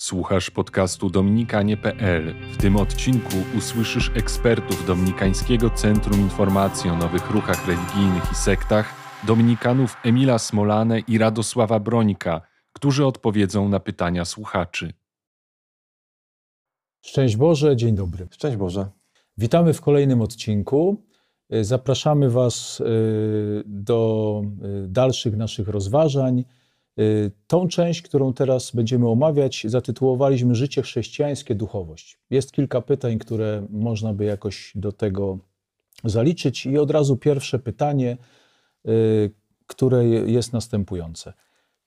Słuchasz podcastu dominikanie.pl. W tym odcinku usłyszysz ekspertów Dominikańskiego Centrum Informacji o Nowych Ruchach Religijnych i Sektach, dominikanów Emila Smolane i Radosława Brońka, którzy odpowiedzą na pytania słuchaczy. Szczęść Boże, dzień dobry. Szczęść Boże. Witamy w kolejnym odcinku. Zapraszamy Was y, do y, dalszych naszych rozważań. Y, tą część, którą teraz będziemy omawiać, zatytułowaliśmy Życie chrześcijańskie, duchowość. Jest kilka pytań, które można by jakoś do tego zaliczyć, i od razu pierwsze pytanie, y, które jest następujące.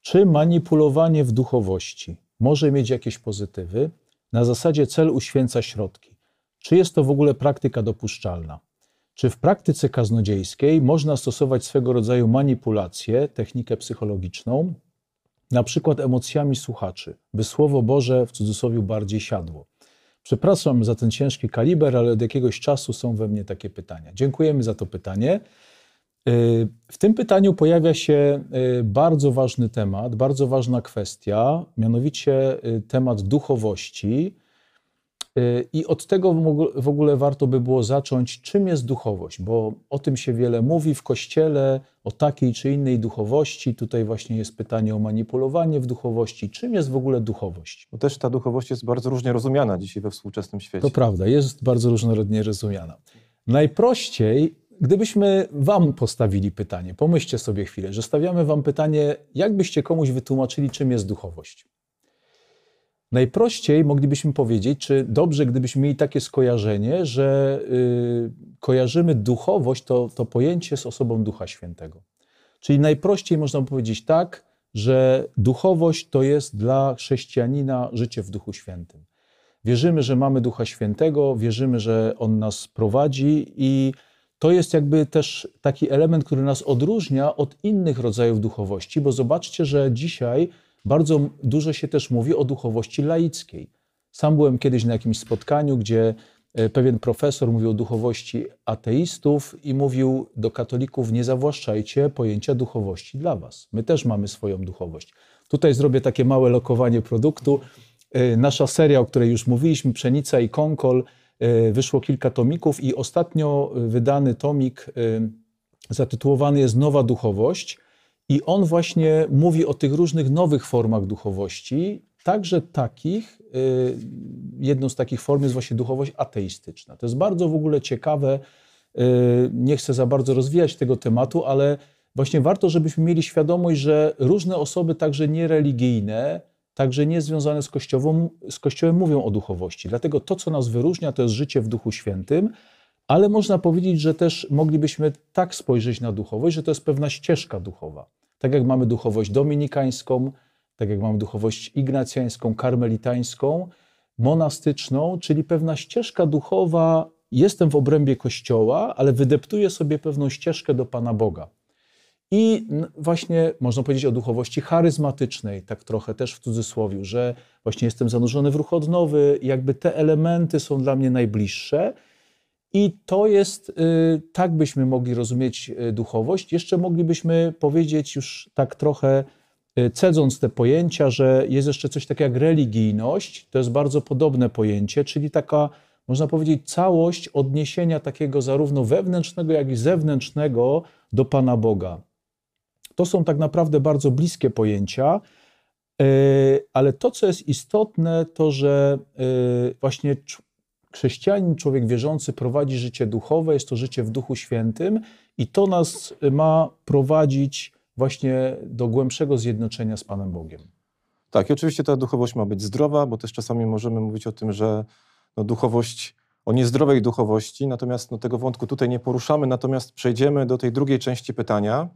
Czy manipulowanie w duchowości może mieć jakieś pozytywy? Na zasadzie cel uświęca środki. Czy jest to w ogóle praktyka dopuszczalna? Czy w praktyce kaznodziejskiej można stosować swego rodzaju manipulację, technikę psychologiczną, na przykład emocjami słuchaczy, by Słowo Boże w cudzysłowie bardziej siadło. Przepraszam za ten ciężki kaliber, ale od jakiegoś czasu są we mnie takie pytania. Dziękujemy za to pytanie. Y, w tym pytaniu pojawia się y, bardzo ważny temat, bardzo ważna kwestia, mianowicie y, temat duchowości, I od tego w ogóle warto by było zacząć, czym jest duchowość, bo o tym się wiele mówi w kościele, o takiej czy innej duchowości. Tutaj właśnie jest pytanie o manipulowanie w duchowości. Czym jest w ogóle duchowość? Bo też ta duchowość jest bardzo różnie rozumiana dzisiaj we współczesnym świecie. To prawda, jest bardzo różnorodnie rozumiana. Najprościej, gdybyśmy Wam postawili pytanie, pomyślcie sobie chwilę, że stawiamy Wam pytanie, jak byście komuś wytłumaczyli, czym jest duchowość. Najprościej moglibyśmy powiedzieć, czy dobrze, gdybyśmy mieli takie skojarzenie, że y, kojarzymy duchowość, to, to pojęcie z osobą Ducha Świętego. Czyli najprościej można powiedzieć tak, że duchowość to jest dla chrześcijanina życie w Duchu Świętym. Wierzymy, że mamy Ducha Świętego, wierzymy, że On nas prowadzi i to jest jakby też taki element, który nas odróżnia od innych rodzajów duchowości, bo zobaczcie, że dzisiaj bardzo dużo się też mówi o duchowości laickiej. Sam byłem kiedyś na jakimś spotkaniu, gdzie e, pewien profesor mówił o duchowości ateistów i mówił do katolików: Nie zawłaszczajcie pojęcia duchowości dla was. My też mamy swoją duchowość. Tutaj zrobię takie małe lokowanie produktu. E, nasza seria, o której już mówiliśmy, Pszenica i Konkol, e, wyszło kilka tomików i ostatnio wydany tomik zatytułowany jest Nowa Duchowość. I on właśnie mówi o tych różnych nowych formach duchowości, także takich, y, jedną z takich form jest właśnie duchowość ateistyczna. To jest bardzo w ogóle ciekawe, y, nie chcę za bardzo rozwijać tego tematu, ale właśnie warto, żebyśmy mieli świadomość, że różne osoby, także niereligijne, także niezwiązane z, kościołem, z Kościołem, mówią o duchowości. Dlatego to, co nas wyróżnia, to jest życie w Duchu Świętym, ale można powiedzieć, że też moglibyśmy tak spojrzeć na duchowość, że to jest pewna ścieżka duchowa. Tak jak mamy duchowość dominikańską, tak jak mamy duchowość ignacjańską, karmelitańską, monastyczną, czyli pewna ścieżka duchowa. Jestem w obrębie Kościoła, ale wydeptuję sobie pewną ścieżkę do Pana Boga. I właśnie można powiedzieć o duchowości charyzmatycznej, tak trochę też w cudzysłowie, że właśnie jestem zanurzony w ruch odnowy, jakby te elementy są dla mnie najbliższe. I to jest, y, tak byśmy mogli rozumieć y, duchowość. Jeszcze moglibyśmy powiedzieć już tak trochę, y, cedząc te pojęcia, że jest jeszcze coś takiego jak religijność. To jest bardzo podobne pojęcie, czyli taka, można powiedzieć, całość odniesienia takiego zarówno wewnętrznego, jak i zewnętrznego do Pana Boga. To są tak naprawdę bardzo bliskie pojęcia, ale to, co jest istotne, to że właśnie chrześcijanin, człowiek wierzący prowadzi życie duchowe, jest to życie w Duchu Świętym i to nas ma prowadzić właśnie do głębszego zjednoczenia z Panem Bogiem. Tak, i oczywiście ta duchowość ma być zdrowa, bo też czasami możemy mówić o tym, że no, duchowość, o niezdrowej duchowości, natomiast no, tego wątku tutaj nie poruszamy, natomiast przejdziemy do tej drugiej części pytania,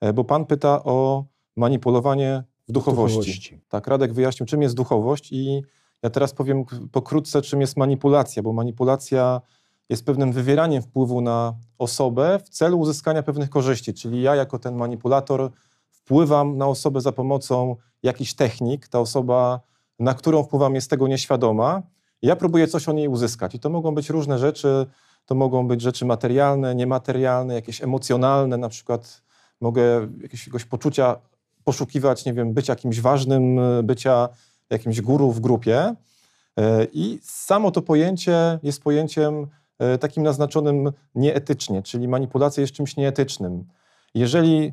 e, bo Pan pyta o manipulowanie w duchowości. duchowości. Tak, Radek wyjaśnił, czym jest duchowość i ja teraz powiem pokrótce, czym jest manipulacja, bo manipulacja jest pewnym wywieraniem wpływu na osobę w celu uzyskania pewnych korzyści. Czyli ja, jako ten manipulator, wpływam na osobę za pomocą jakichś technik. Ta osoba, na którą wpływam, jest tego nieświadoma. Ja próbuję coś o niej uzyskać. I to mogą być różne rzeczy. To mogą być rzeczy materialne, niematerialne, jakieś emocjonalne. Na przykład mogę jakiegoś poczucia poszukiwać, nie wiem, bycia kimś ważnym, bycia jakimś guru w grupie. I samo to pojęcie jest pojęciem takim naznaczonym nieetycznie, czyli manipulacja jest czymś nieetycznym. Jeżeli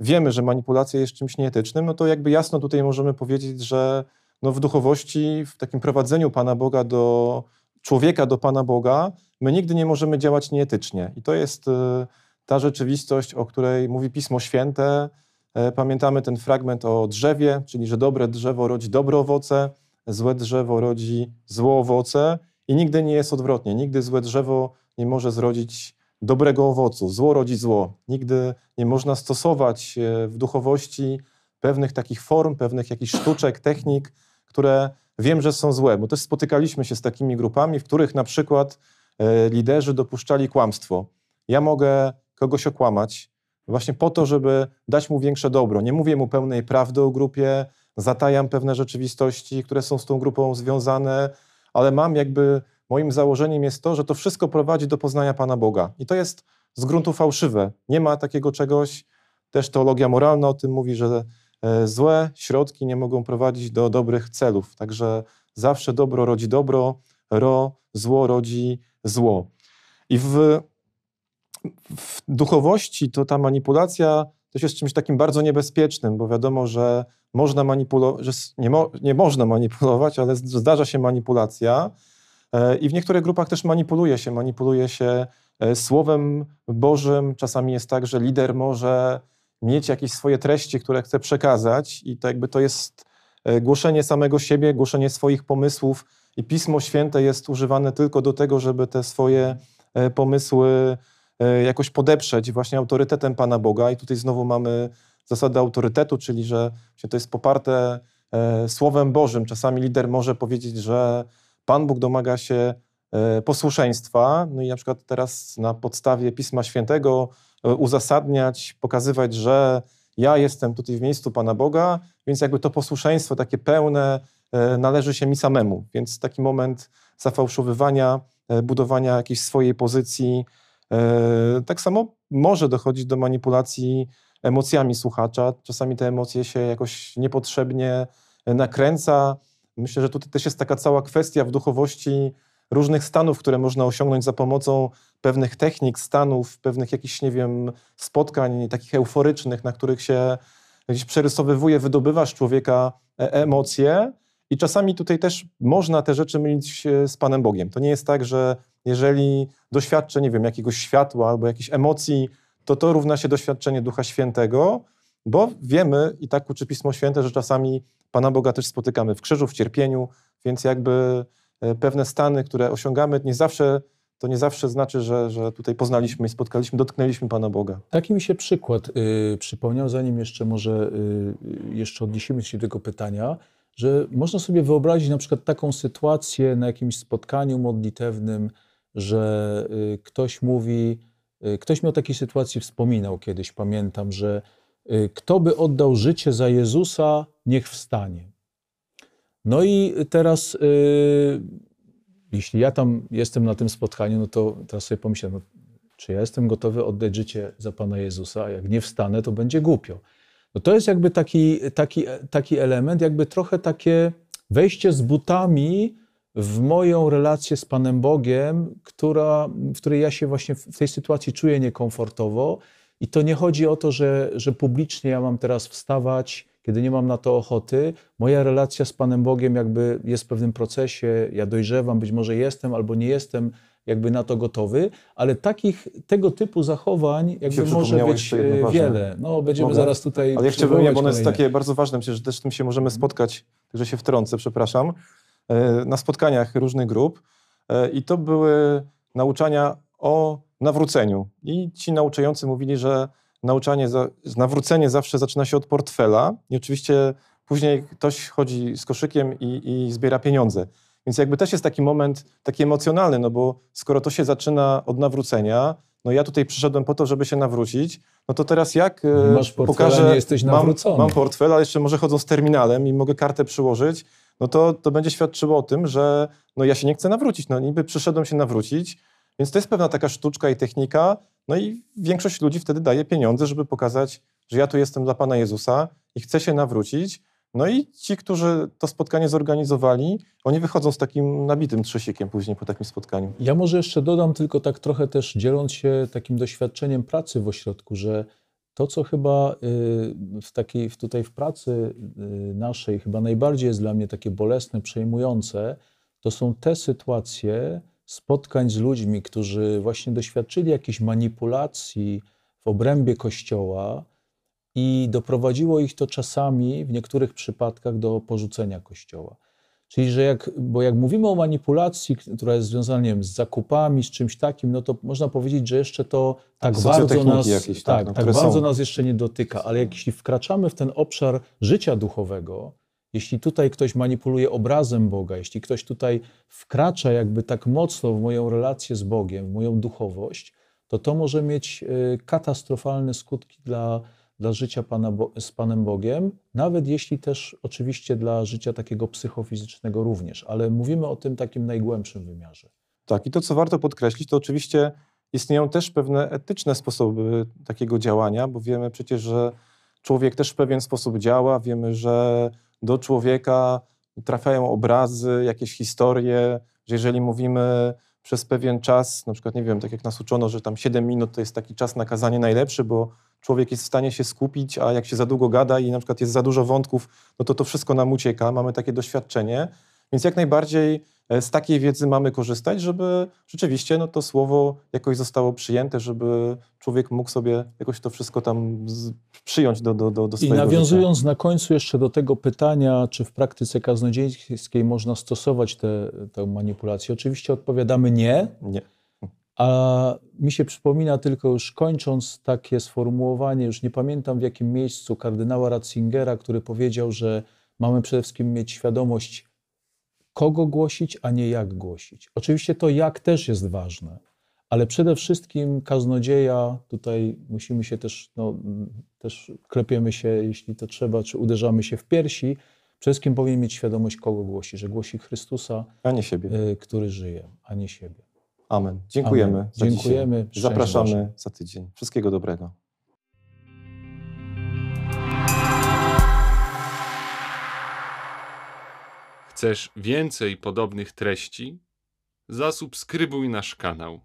wiemy, że manipulacja jest czymś nieetycznym, no to jakby jasno tutaj możemy powiedzieć, że no w duchowości, w takim prowadzeniu Pana Boga do człowieka, do Pana Boga, my nigdy nie możemy działać nieetycznie. I to jest e, ta rzeczywistość, o której mówi Pismo Święte. E, pamiętamy ten fragment o drzewie, czyli że dobre drzewo rodzi dobre owoce, złe drzewo rodzi złe owoce i nigdy nie jest odwrotnie. Nigdy złe drzewo nie może zrodzić dobrego owocu. Zło rodzi zło. Nigdy nie można stosować e, w duchowości pewnych takich form, pewnych jakichś sztuczek, technik, które wiem, że są złe, bo też spotykaliśmy się z takimi grupami, w których na przykład e, liderzy dopuszczali kłamstwo. Ja mogę kogoś okłamać właśnie po to, żeby dać mu większe dobro. Nie mówię mu pełnej prawdy o grupie, zatajam pewne rzeczywistości, które są z tą grupą związane, ale mam jakby moim założeniem jest to, że to wszystko prowadzi do poznania Pana Boga. I to jest z gruntu fałszywe. Nie ma takiego czegoś. Też teologia moralna o tym mówi, że e, złe środki nie mogą prowadzić do dobrych celów. Także zawsze dobro rodzi dobro, ro, zło rodzi zło. I w, w duchowości to ta manipulacja też jest czymś takim bardzo niebezpiecznym, bo wiadomo, że można manipulować, że nie, mo nie można manipulować, ale zdarza się manipulacja. E, I w niektórych grupach też manipuluje się, manipuluje się e, Słowem Bożym. Czasami jest tak, że lider może mieć jakieś swoje treści, które chce przekazać, i to jakby to jest e, głoszenie samego siebie, głoszenie swoich pomysłów, i Pismo Święte jest używane tylko do tego, żeby te swoje pomysły jakoś podeprzeć właśnie autorytetem Pana Boga. I tutaj znowu mamy zasadę autorytetu, czyli że to jest poparte Słowem Bożym. Czasami lider może powiedzieć, że Pan Bóg domaga się e, posłuszeństwa, no i na przykład teraz na podstawie Pisma Świętego e, uzasadniać, pokazywać, że ja jestem tutaj w miejscu Pana Boga, więc jakby to posłuszeństwo takie pełne e, należy się mi samemu. Więc taki moment zafałszowywania, budowania jakiejś swojej pozycji. Tak samo może dochodzić do manipulacji emocjami słuchacza. Czasami te emocje się jakoś niepotrzebnie nakręca, Myślę, że tutaj też jest taka cała kwestia w duchowości różnych stanów, które można osiągnąć za pomocą pewnych technik, stanów, pewnych jakichś, nie wiem, spotkań takich euforycznych, na których się gdzieś przerysowywuje, wydobywa z człowieka e, emocje. I czasami tutaj też można te rzeczy mylić z Panem Bogiem. To nie jest tak, że jeżeli doświadczę, nie wiem, jakiegoś światła albo jakichś emocji, to to równa się doświadczenie Ducha Świętego, bo wiemy, i tak uczy Pismo Święte, że czasami Pana Boga też spotykamy w krzyżu, w cierpieniu, więc jakby e, pewne stany, które osiągamy, nie zawsze, to nie zawsze znaczy, że, że tutaj poznaliśmy i spotkaliśmy, dotknęliśmy Pana Boga. Taki mi się przykład y, przypomniał, zanim jeszcze może y, jeszcze odniesiemy się do tego pytania, że można sobie wyobrazić na przykład taką sytuację na jakimś spotkaniu modlitewnym, że y, ktoś mówi, y, ktoś mi o takiej sytuacji wspominał kiedyś, pamiętam, że Y, kto by oddał życie za Jezusa, niech wstanie. No i teraz, jeśli ja tam jestem na tym spotkaniu, no to teraz sobie pomyślę, no, czy ja jestem gotowy oddać życie za Pana Jezusa, a jak nie wstanę, to będzie głupio. No to jest jakby taki, taki, taki element, jakby trochę takie wejście z butami w moją relację z Panem Bogiem, która, w której ja się właśnie w tej sytuacji czuję niekomfortowo i to nie chodzi o to, że, że publicznie ja mam teraz wstawać, kiedy nie mam na to ochoty. Moja relacja z Panem Bogiem jakby jest w pewnym procesie, ja dojrzewam, być może jestem albo nie jestem jakby na to gotowy, ale takich, tego typu zachowań jakby może być e, wiele. No, będziemy Mogę? zaraz tutaj Ale ja chciałbym, bo ono jest takie bardzo ważne, myślę, że też z tym się możemy spotkać, że się wtrącę, przepraszam, na spotkaniach różnych grup e, i to były nauczania o nawróceniu. I ci nauczający mówili, że nauczanie, nawrócenie zawsze zaczyna się od portfela i oczywiście później ktoś chodzi z koszykiem i, i zbiera pieniądze. Więc jakby też jest taki moment taki emocjonalny, no bo skoro to się zaczyna od nawrócenia, no ja tutaj przyszedłem po to, żeby się nawrócić, no to teraz jak e, Masz pokażę, nie jesteś nawrócony. Mam, mam portfel, ale jeszcze może chodzą z terminalem i mogę kartę przyłożyć, no to, to będzie świadczyło o tym, że no ja się nie chcę nawrócić. No niby przyszedłem się nawrócić, więc to jest pewna taka sztuczka i technika, no i większość ludzi wtedy daje pieniądze, żeby pokazać, że ja tu jestem dla Pana Jezusa i chcę się nawrócić, No i ci, którzy to spotkanie zorganizowali, oni wychodzą z takim nabitym trzesikiem później po takim spotkaniu. Ja może jeszcze dodam tylko tak trochę też dzieląc się takim doświadczeniem pracy w ośrodku, że to, co chyba y, w takiej, tutaj w pracy y, naszej chyba najbardziej jest dla mnie takie bolesne, przejmujące, to są te sytuacje spotkań z ludźmi, którzy właśnie doświadczyli jakiejś manipulacji w obrębie Kościoła i doprowadziło ich to czasami, w niektórych przypadkach, do porzucenia Kościoła. Czyli, że jak, bo jak mówimy o manipulacji, która jest związana wiem, z zakupami, z czymś takim, no to można powiedzieć, że jeszcze to tak bardzo nas, jakieś, tak, tak, tak no, bardzo są. nas jeszcze nie dotyka, ale jak jeśli wkraczamy w ten obszar życia duchowego, jeśli tutaj ktoś manipuluje obrazem Boga, jeśli ktoś tutaj wkracza jakby tak mocno w moją relację z Bogiem, w moją duchowość, to to może mieć y, katastrofalne skutki dla, dla życia Pana, Bo- z Panem Bogiem, nawet jeśli też oczywiście dla życia takiego psychofizycznego również, ale mówimy o tym takim najgłębszym wymiarze. Tak, i to, co warto podkreślić, to oczywiście istnieją też pewne etyczne sposoby takiego działania, bo wiemy przecież, że człowiek też w pewien sposób działa. Wiemy, że do człowieka trafiają obrazy, jakieś historie, że jeżeli mówimy przez pewien czas, na przykład, nie wiem, tak jak nas uczono, że tam 7 minut to jest taki czas na kazanie najlepszy, bo człowiek jest w stanie się skupić, a jak się za długo gada i na przykład jest za dużo wątków, no to to wszystko nam ucieka, mamy takie doświadczenie. Więc jak najbardziej e, z takiej wiedzy mamy korzystać, żeby rzeczywiście no, to słowo jakoś zostało przyjęte, żeby człowiek mógł sobie jakoś to wszystko tam z, przyjąć do, do, do, do I swojego nawiązując na końcu jeszcze do tego pytania, czy w praktyce kaznodziejskiej można stosować tę tę manipulację, oczywiście odpowiadamy nie, życia. Nie. a mi się przypomina tylko już kończąc takie sformułowanie, już nie pamiętam w jakim miejscu kardynała Ratzingera, który powiedział, że mamy przede wszystkim mieć świadomość, kogo głosić, a nie jak głosić. Oczywiście to jak też jest ważne, ale przede wszystkim kaznodzieja, tutaj musimy się też, no, też klepiemy się, jeśli to trzeba, czy uderzamy się w piersi, przede wszystkim powinien mieć świadomość, kogo głosi, że głosi Chrystusa, A nie siebie. y, który żyje, a nie siebie. Amen. Dziękujemy. Amen. Za Dziękujemy. Zapraszamy Boże. za tydzień. Wszystkiego dobrego. Chcesz więcej podobnych treści? Zasubskrybuj nasz kanał.